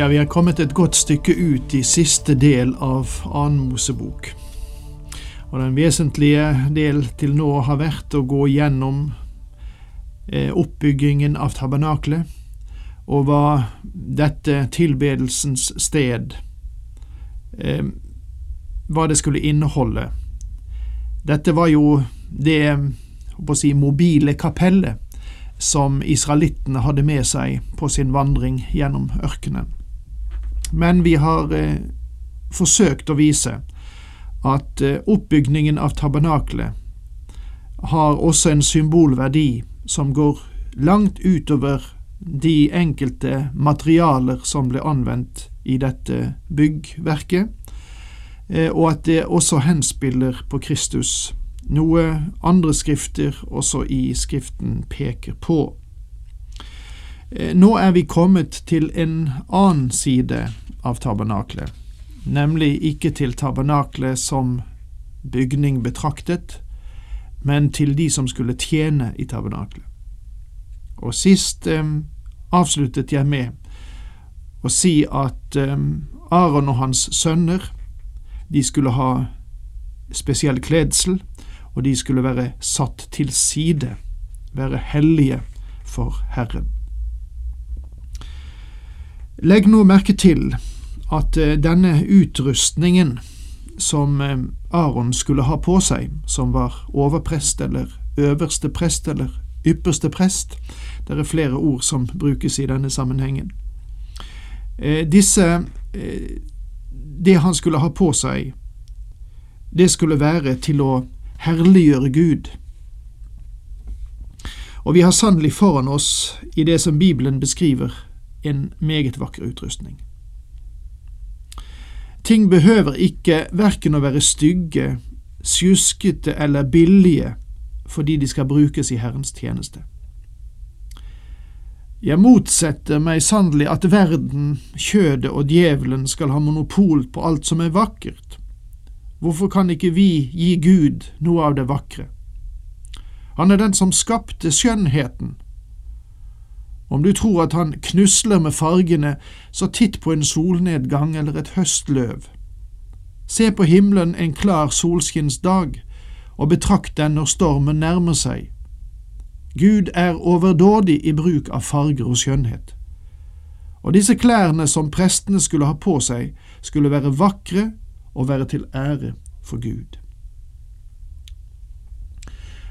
Ja, vi har kommet et godt stykke ut i siste del av annen Mosebok. Og den vesentlige del til nå har vært å gå gjennom eh, oppbyggingen av tabernaklet, og hva dette tilbedelsens sted eh, hva det skulle inneholde. Dette var jo det å si, mobile kapellet som israelittene hadde med seg på sin vandring gjennom ørkenen. Men vi har eh, forsøkt å vise at eh, oppbygningen av tabernaklet har også en symbolverdi som går langt utover de enkelte materialer som ble anvendt i dette byggverket, eh, og at det også henspiller på Kristus, noe andre skrifter også i Skriften peker på. Eh, nå er vi kommet til en annen side av tabernaklet, nemlig ikke til tabernaklet som bygning betraktet, men til de som skulle tjene i tabernaklet. Og sist eh, avsluttet jeg med å si at eh, Aron og hans sønner, de skulle ha spesiell kledsel, og de skulle være satt til side, være hellige for Herren. Legg nå merke til at eh, denne utrustningen som eh, Aron skulle ha på seg, som var overprest eller øverste prest eller ypperste prest, det er flere ord som brukes i denne sammenhengen. Eh, disse Det han skulle ha på seg, det skulle være til å herliggjøre Gud. Og vi har sannelig foran oss, i det som Bibelen beskriver, en meget vakker utrustning. Ting behøver ikke verken å være stygge, sjuskete eller billige fordi de skal brukes i Herrens tjeneste. Jeg motsetter meg sannelig at verden, kjødet og djevelen skal ha monopol på alt som er vakkert. Hvorfor kan ikke vi gi Gud noe av det vakre? Han er den som skapte skjønnheten, om du tror at han knusler med fargene, så titt på en solnedgang eller et høstløv. Se på himmelen en klar solskinnsdag, og betrakt den når stormen nærmer seg. Gud er overdådig i bruk av farger og skjønnhet. Og disse klærne som prestene skulle ha på seg, skulle være vakre og være til ære for Gud.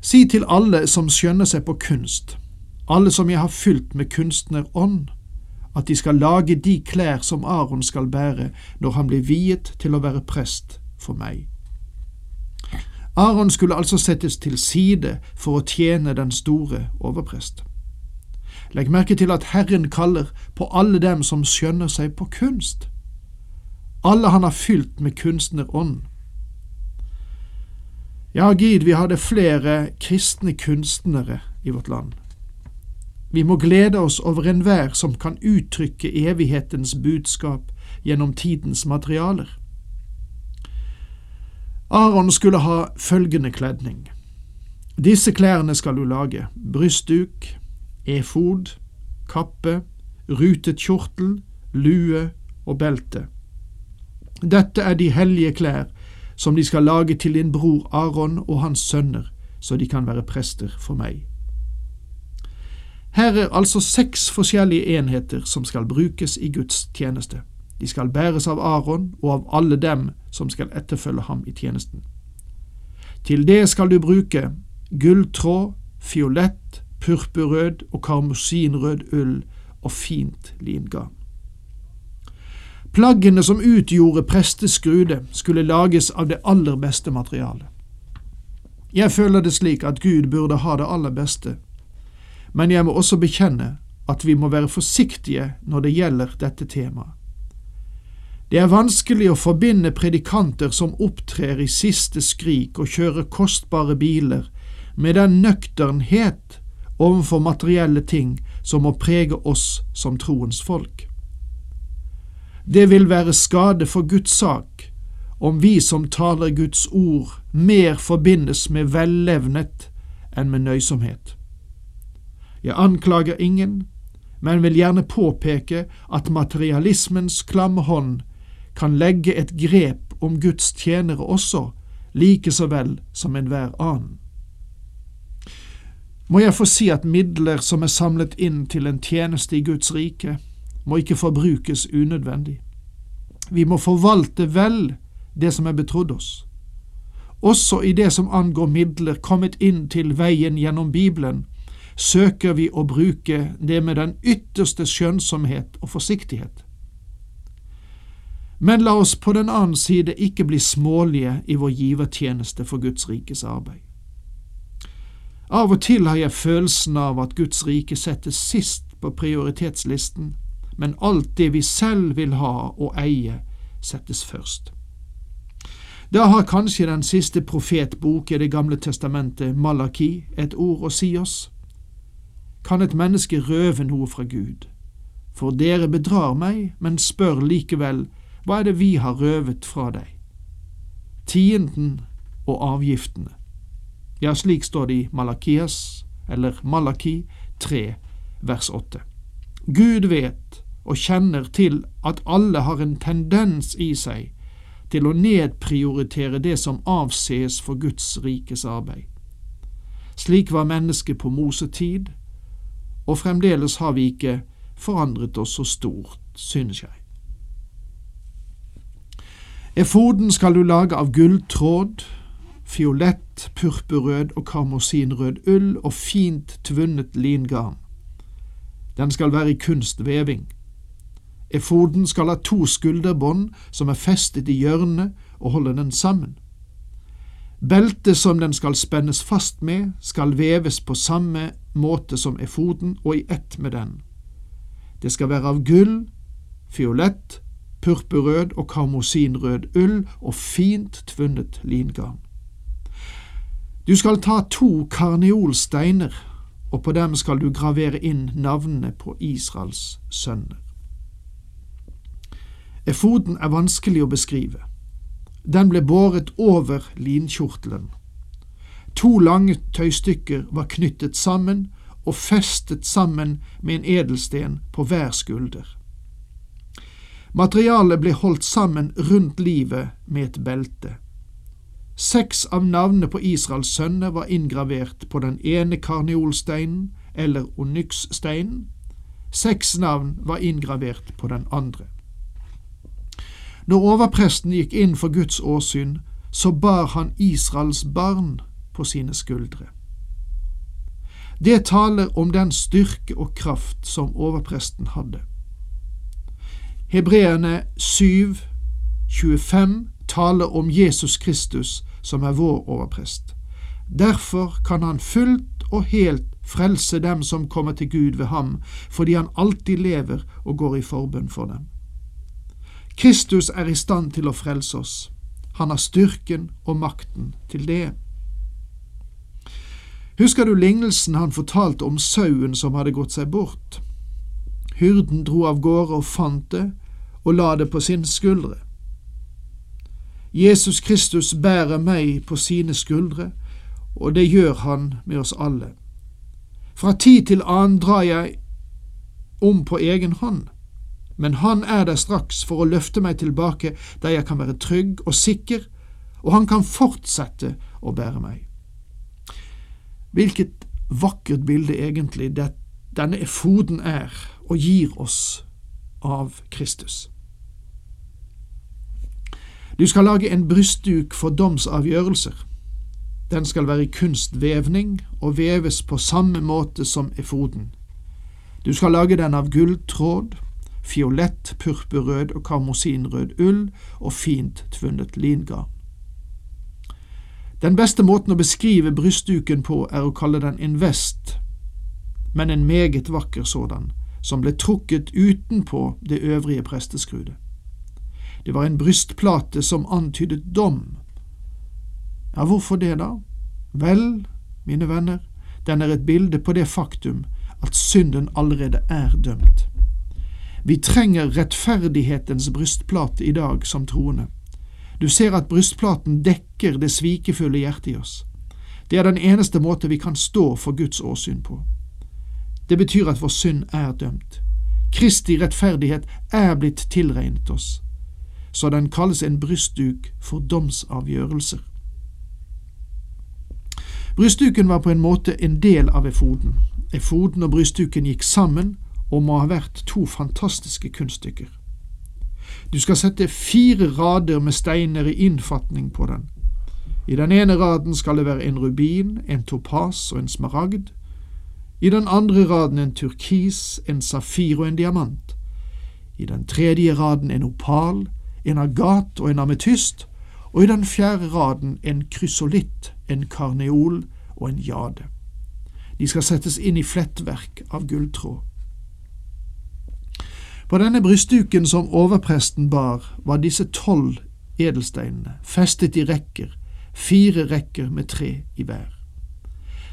Si til alle som skjønner seg på kunst, alle som jeg har fylt med kunstnerånd, at de skal lage de klær som Aron skal bære når han blir viet til å være prest for meg. Aron skulle altså settes til side for å tjene den store overprest. Legg merke til at Herren kaller på alle dem som skjønner seg på kunst. Alle han har fylt med kunstnerånd. Ja, Gid, vi hadde flere kristne kunstnere i vårt land. Vi må glede oss over enhver som kan uttrykke evighetens budskap gjennom tidens materialer. Aron skulle ha følgende kledning. Disse klærne skal du lage, brystduk, efod, kappe, rutet kjortel, lue og belte. Dette er de hellige klær som de skal lage til din bror Aron og hans sønner, så de kan være prester for meg. Her er altså seks forskjellige enheter som skal brukes i Guds tjeneste. De skal bæres av Aron og av alle dem som skal etterfølge ham i tjenesten. Til det skal du bruke gulltråd, fiolett, purpurrød og karmosinrød ull og fint lingarn. Plaggene som utgjorde presteskrude, skulle lages av det aller beste materialet. Jeg føler det slik at Gud burde ha det aller beste men jeg må også bekjenne at vi må være forsiktige når det gjelder dette temaet. Det er vanskelig å forbinde predikanter som opptrer i siste skrik og kjører kostbare biler, med den nøkternhet overfor materielle ting som må prege oss som troens folk. Det vil være skade for Guds sak om vi som taler Guds ord, mer forbindes med vellevnet enn med nøysomhet. Jeg anklager ingen, men vil gjerne påpeke at materialismens klamme hånd kan legge et grep om Guds tjenere også, like så vel som enhver annen. Må jeg få si at midler som er samlet inn til en tjeneste i Guds rike, må ikke forbrukes unødvendig. Vi må forvalte vel det som er betrodd oss. Også i det som angår midler kommet inn til veien gjennom Bibelen, søker vi å bruke det med den ytterste skjønnsomhet og forsiktighet. Men la oss på den annen side ikke bli smålige i vår givertjeneste for Guds rikes arbeid. Av og til har jeg følelsen av at Guds rike settes sist på prioritetslisten, men alt det vi selv vil ha og eie, settes først. Da har kanskje den siste profetbok i Det gamle testamentet, Malaki, et ord å si oss. Kan et menneske røve noe fra Gud? For dere bedrar meg, men spør likevel, hva er det vi har røvet fra deg? Tienden og avgiftene. Ja, slik står det i Malakias, eller Malaki 3, vers 8. Gud vet og kjenner til at alle har en tendens i seg til å nedprioritere det som avses for Guds rikes arbeid. Slik var mennesket på Mosetid, og fremdeles har vi ikke forandret oss så stort, synes jeg. Efoden skal du lage av gulltråd, fiolett, purpurrød og karmosinrød ull og fint tvunnet lingarn. Den skal være i kunstveving. Efoden skal ha to skulderbånd som er festet i hjørnet og holder den sammen. Beltet som den skal spennes fast med, skal veves på samme måte som efoden og i ett med den. Det skal være av gull, fiolett, purpurrød og karmosinrød ull og fint tvunnet lingarn. Du skal ta to karneolsteiner, og på dem skal du gravere inn navnene på Israels sønner. Efoden er vanskelig å beskrive. Den ble båret over linkjortelen. To lange tøystykker var knyttet sammen og festet sammen med en edelsten på hver skulder. Materialet ble holdt sammen rundt livet med et belte. Seks av navnene på Israels sønner var inngravert på den ene karneolsteinen, eller onykssteinen. Seks navn var inngravert på den andre. Når overpresten gikk inn for Guds åsyn, så bar han Israels barn på sine skuldre. Det taler om den styrke og kraft som overpresten hadde. Hebreerne 7, 25 taler om Jesus Kristus som er vår overprest. Derfor kan han fullt og helt frelse dem som kommer til Gud ved ham, fordi han alltid lever og går i forbønn for dem. Kristus er i stand til å frelse oss. Han har styrken og makten til det. Husker du lignelsen han fortalte om sauen som hadde gått seg bort? Hyrden dro av gårde og fant det, og la det på sin skuldre. Jesus Kristus bærer meg på sine skuldre, og det gjør han med oss alle. Fra tid til annen drar jeg om på egen hånd men han er der straks for å løfte meg tilbake der jeg kan være trygg og sikker, og han kan fortsette å bære meg. Hvilket vakkert bilde egentlig det, denne efoden er og gir oss av Kristus. Du skal lage en brystduk for domsavgjørelser. Den skal være kunstvevning og veves på samme måte som efoden. Du skal lage den av gulltråd, fiolett, purpurrød og karmosinrød ull og fint tvunnet lingarn. Den beste måten å beskrive brystduken på er å kalle den en vest, men en meget vakker sådan, som ble trukket utenpå det øvrige presteskrudet. Det var en brystplate som antydet dom. Ja, hvorfor det, da? Vel, mine venner, den er et bilde på det faktum at synden allerede er dømt. Vi trenger rettferdighetens brystplate i dag som troende. Du ser at brystplaten dekker det svikefulle hjertet i oss. Det er den eneste måte vi kan stå for Guds åsyn på. Det betyr at vår synd er dømt. Kristi rettferdighet er blitt tilregnet oss, så den kalles en brystduk for domsavgjørelser. Brystduken var på en måte en del av efoden. Efoden og brystduken gikk sammen og må ha vært to fantastiske kunststykker. Du skal sette fire rader med steiner i innfatning på den. I den ene raden skal det være en rubin, en topas og en smaragd. I den andre raden en turkis, en safir og en diamant. I den tredje raden en opal, en agat og en ametyst, og i den fjerde raden en krysolitt, en karneol og en jade. De skal settes inn i flettverk av gulltråd. På denne brystduken som overpresten bar, var disse tolv edelsteinene festet i rekker, fire rekker med tre i hver.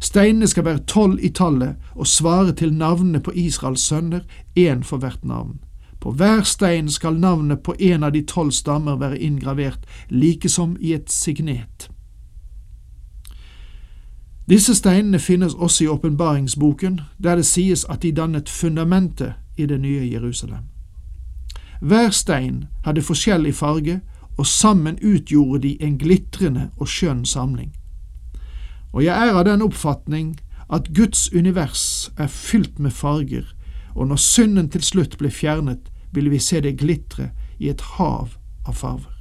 Steinene skal være tolv i tallet og svare til navnene på Israels sønner, én for hvert navn. På hver stein skal navnet på en av de tolv stammer være inngravert, like som i et signet. Disse steinene finnes også i åpenbaringsboken, der det sies at de dannet fundamentet i det nye Jerusalem. Hver stein hadde forskjellig farge, og sammen utgjorde de en glitrende og skjønn samling. Og jeg er av den oppfatning at Guds univers er fylt med farger, og når synden til slutt blir fjernet, vil vi se det glitre i et hav av farver.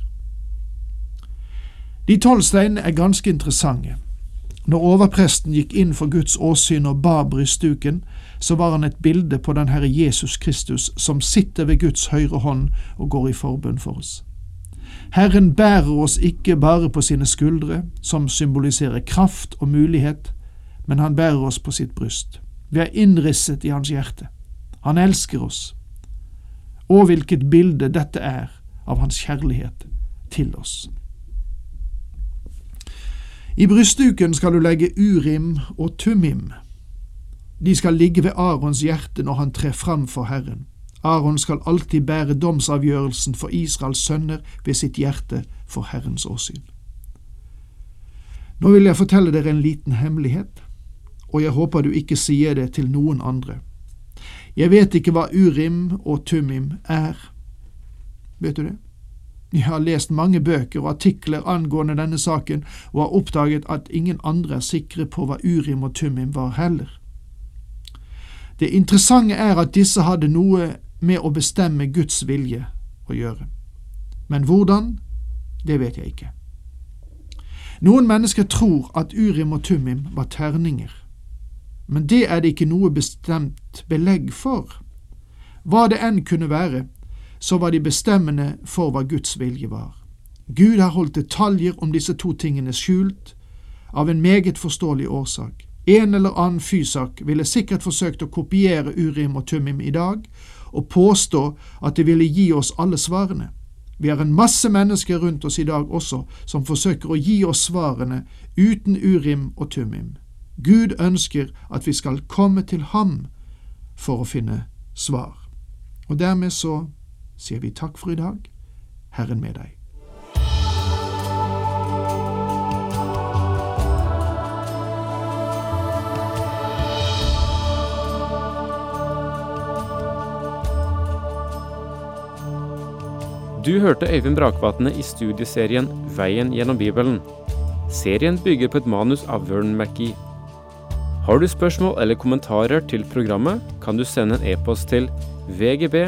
De tolv steinene er ganske interessante. Når overpresten gikk inn for Guds åsyn og bar brystduken, så var han et bilde på den Herre Jesus Kristus som sitter ved Guds høyre hånd og går i forbønn for oss. Herren bærer oss ikke bare på sine skuldre, som symboliserer kraft og mulighet, men han bærer oss på sitt bryst. Vi er innrisset i hans hjerte. Han elsker oss. Og hvilket bilde dette er av hans kjærlighet til oss. I brystduken skal du legge urim og tumim. De skal ligge ved Arons hjerte når han trer fram for Herren. Aron skal alltid bære domsavgjørelsen for Israels sønner ved sitt hjerte for Herrens åsyn. Nå vil jeg fortelle dere en liten hemmelighet, og jeg håper du ikke sier det til noen andre. Jeg vet ikke hva urim og tumim er. Vet du det? Jeg har lest mange bøker og artikler angående denne saken, og har oppdaget at ingen andre er sikre på hva urim og tumim var heller. Det interessante er at disse hadde noe med å bestemme Guds vilje å gjøre. Men hvordan, det vet jeg ikke. Noen mennesker tror at Urim og Tumim var terninger, men det er det ikke noe bestemt belegg for. Hva det enn kunne være, så var de bestemmende for hva Guds vilje var. Gud har holdt detaljer om disse to tingene skjult, av en meget forståelig årsak. En eller annen fysak ville sikkert forsøkt å kopiere Urim og Tumim i dag, og påstå at det ville gi oss alle svarene. Vi har en masse mennesker rundt oss i dag også som forsøker å gi oss svarene uten Urim og Tumim. Gud ønsker at vi skal komme til ham for å finne svar. Og dermed så sier vi takk for i dag. Herren med deg. Du hørte Øyvind Brakvatne i studieserien Veien gjennom Bibelen. Serien bygger på et manus av Vern McGee. Har du spørsmål eller kommentarer til programmet, kan du sende en e-post til vgb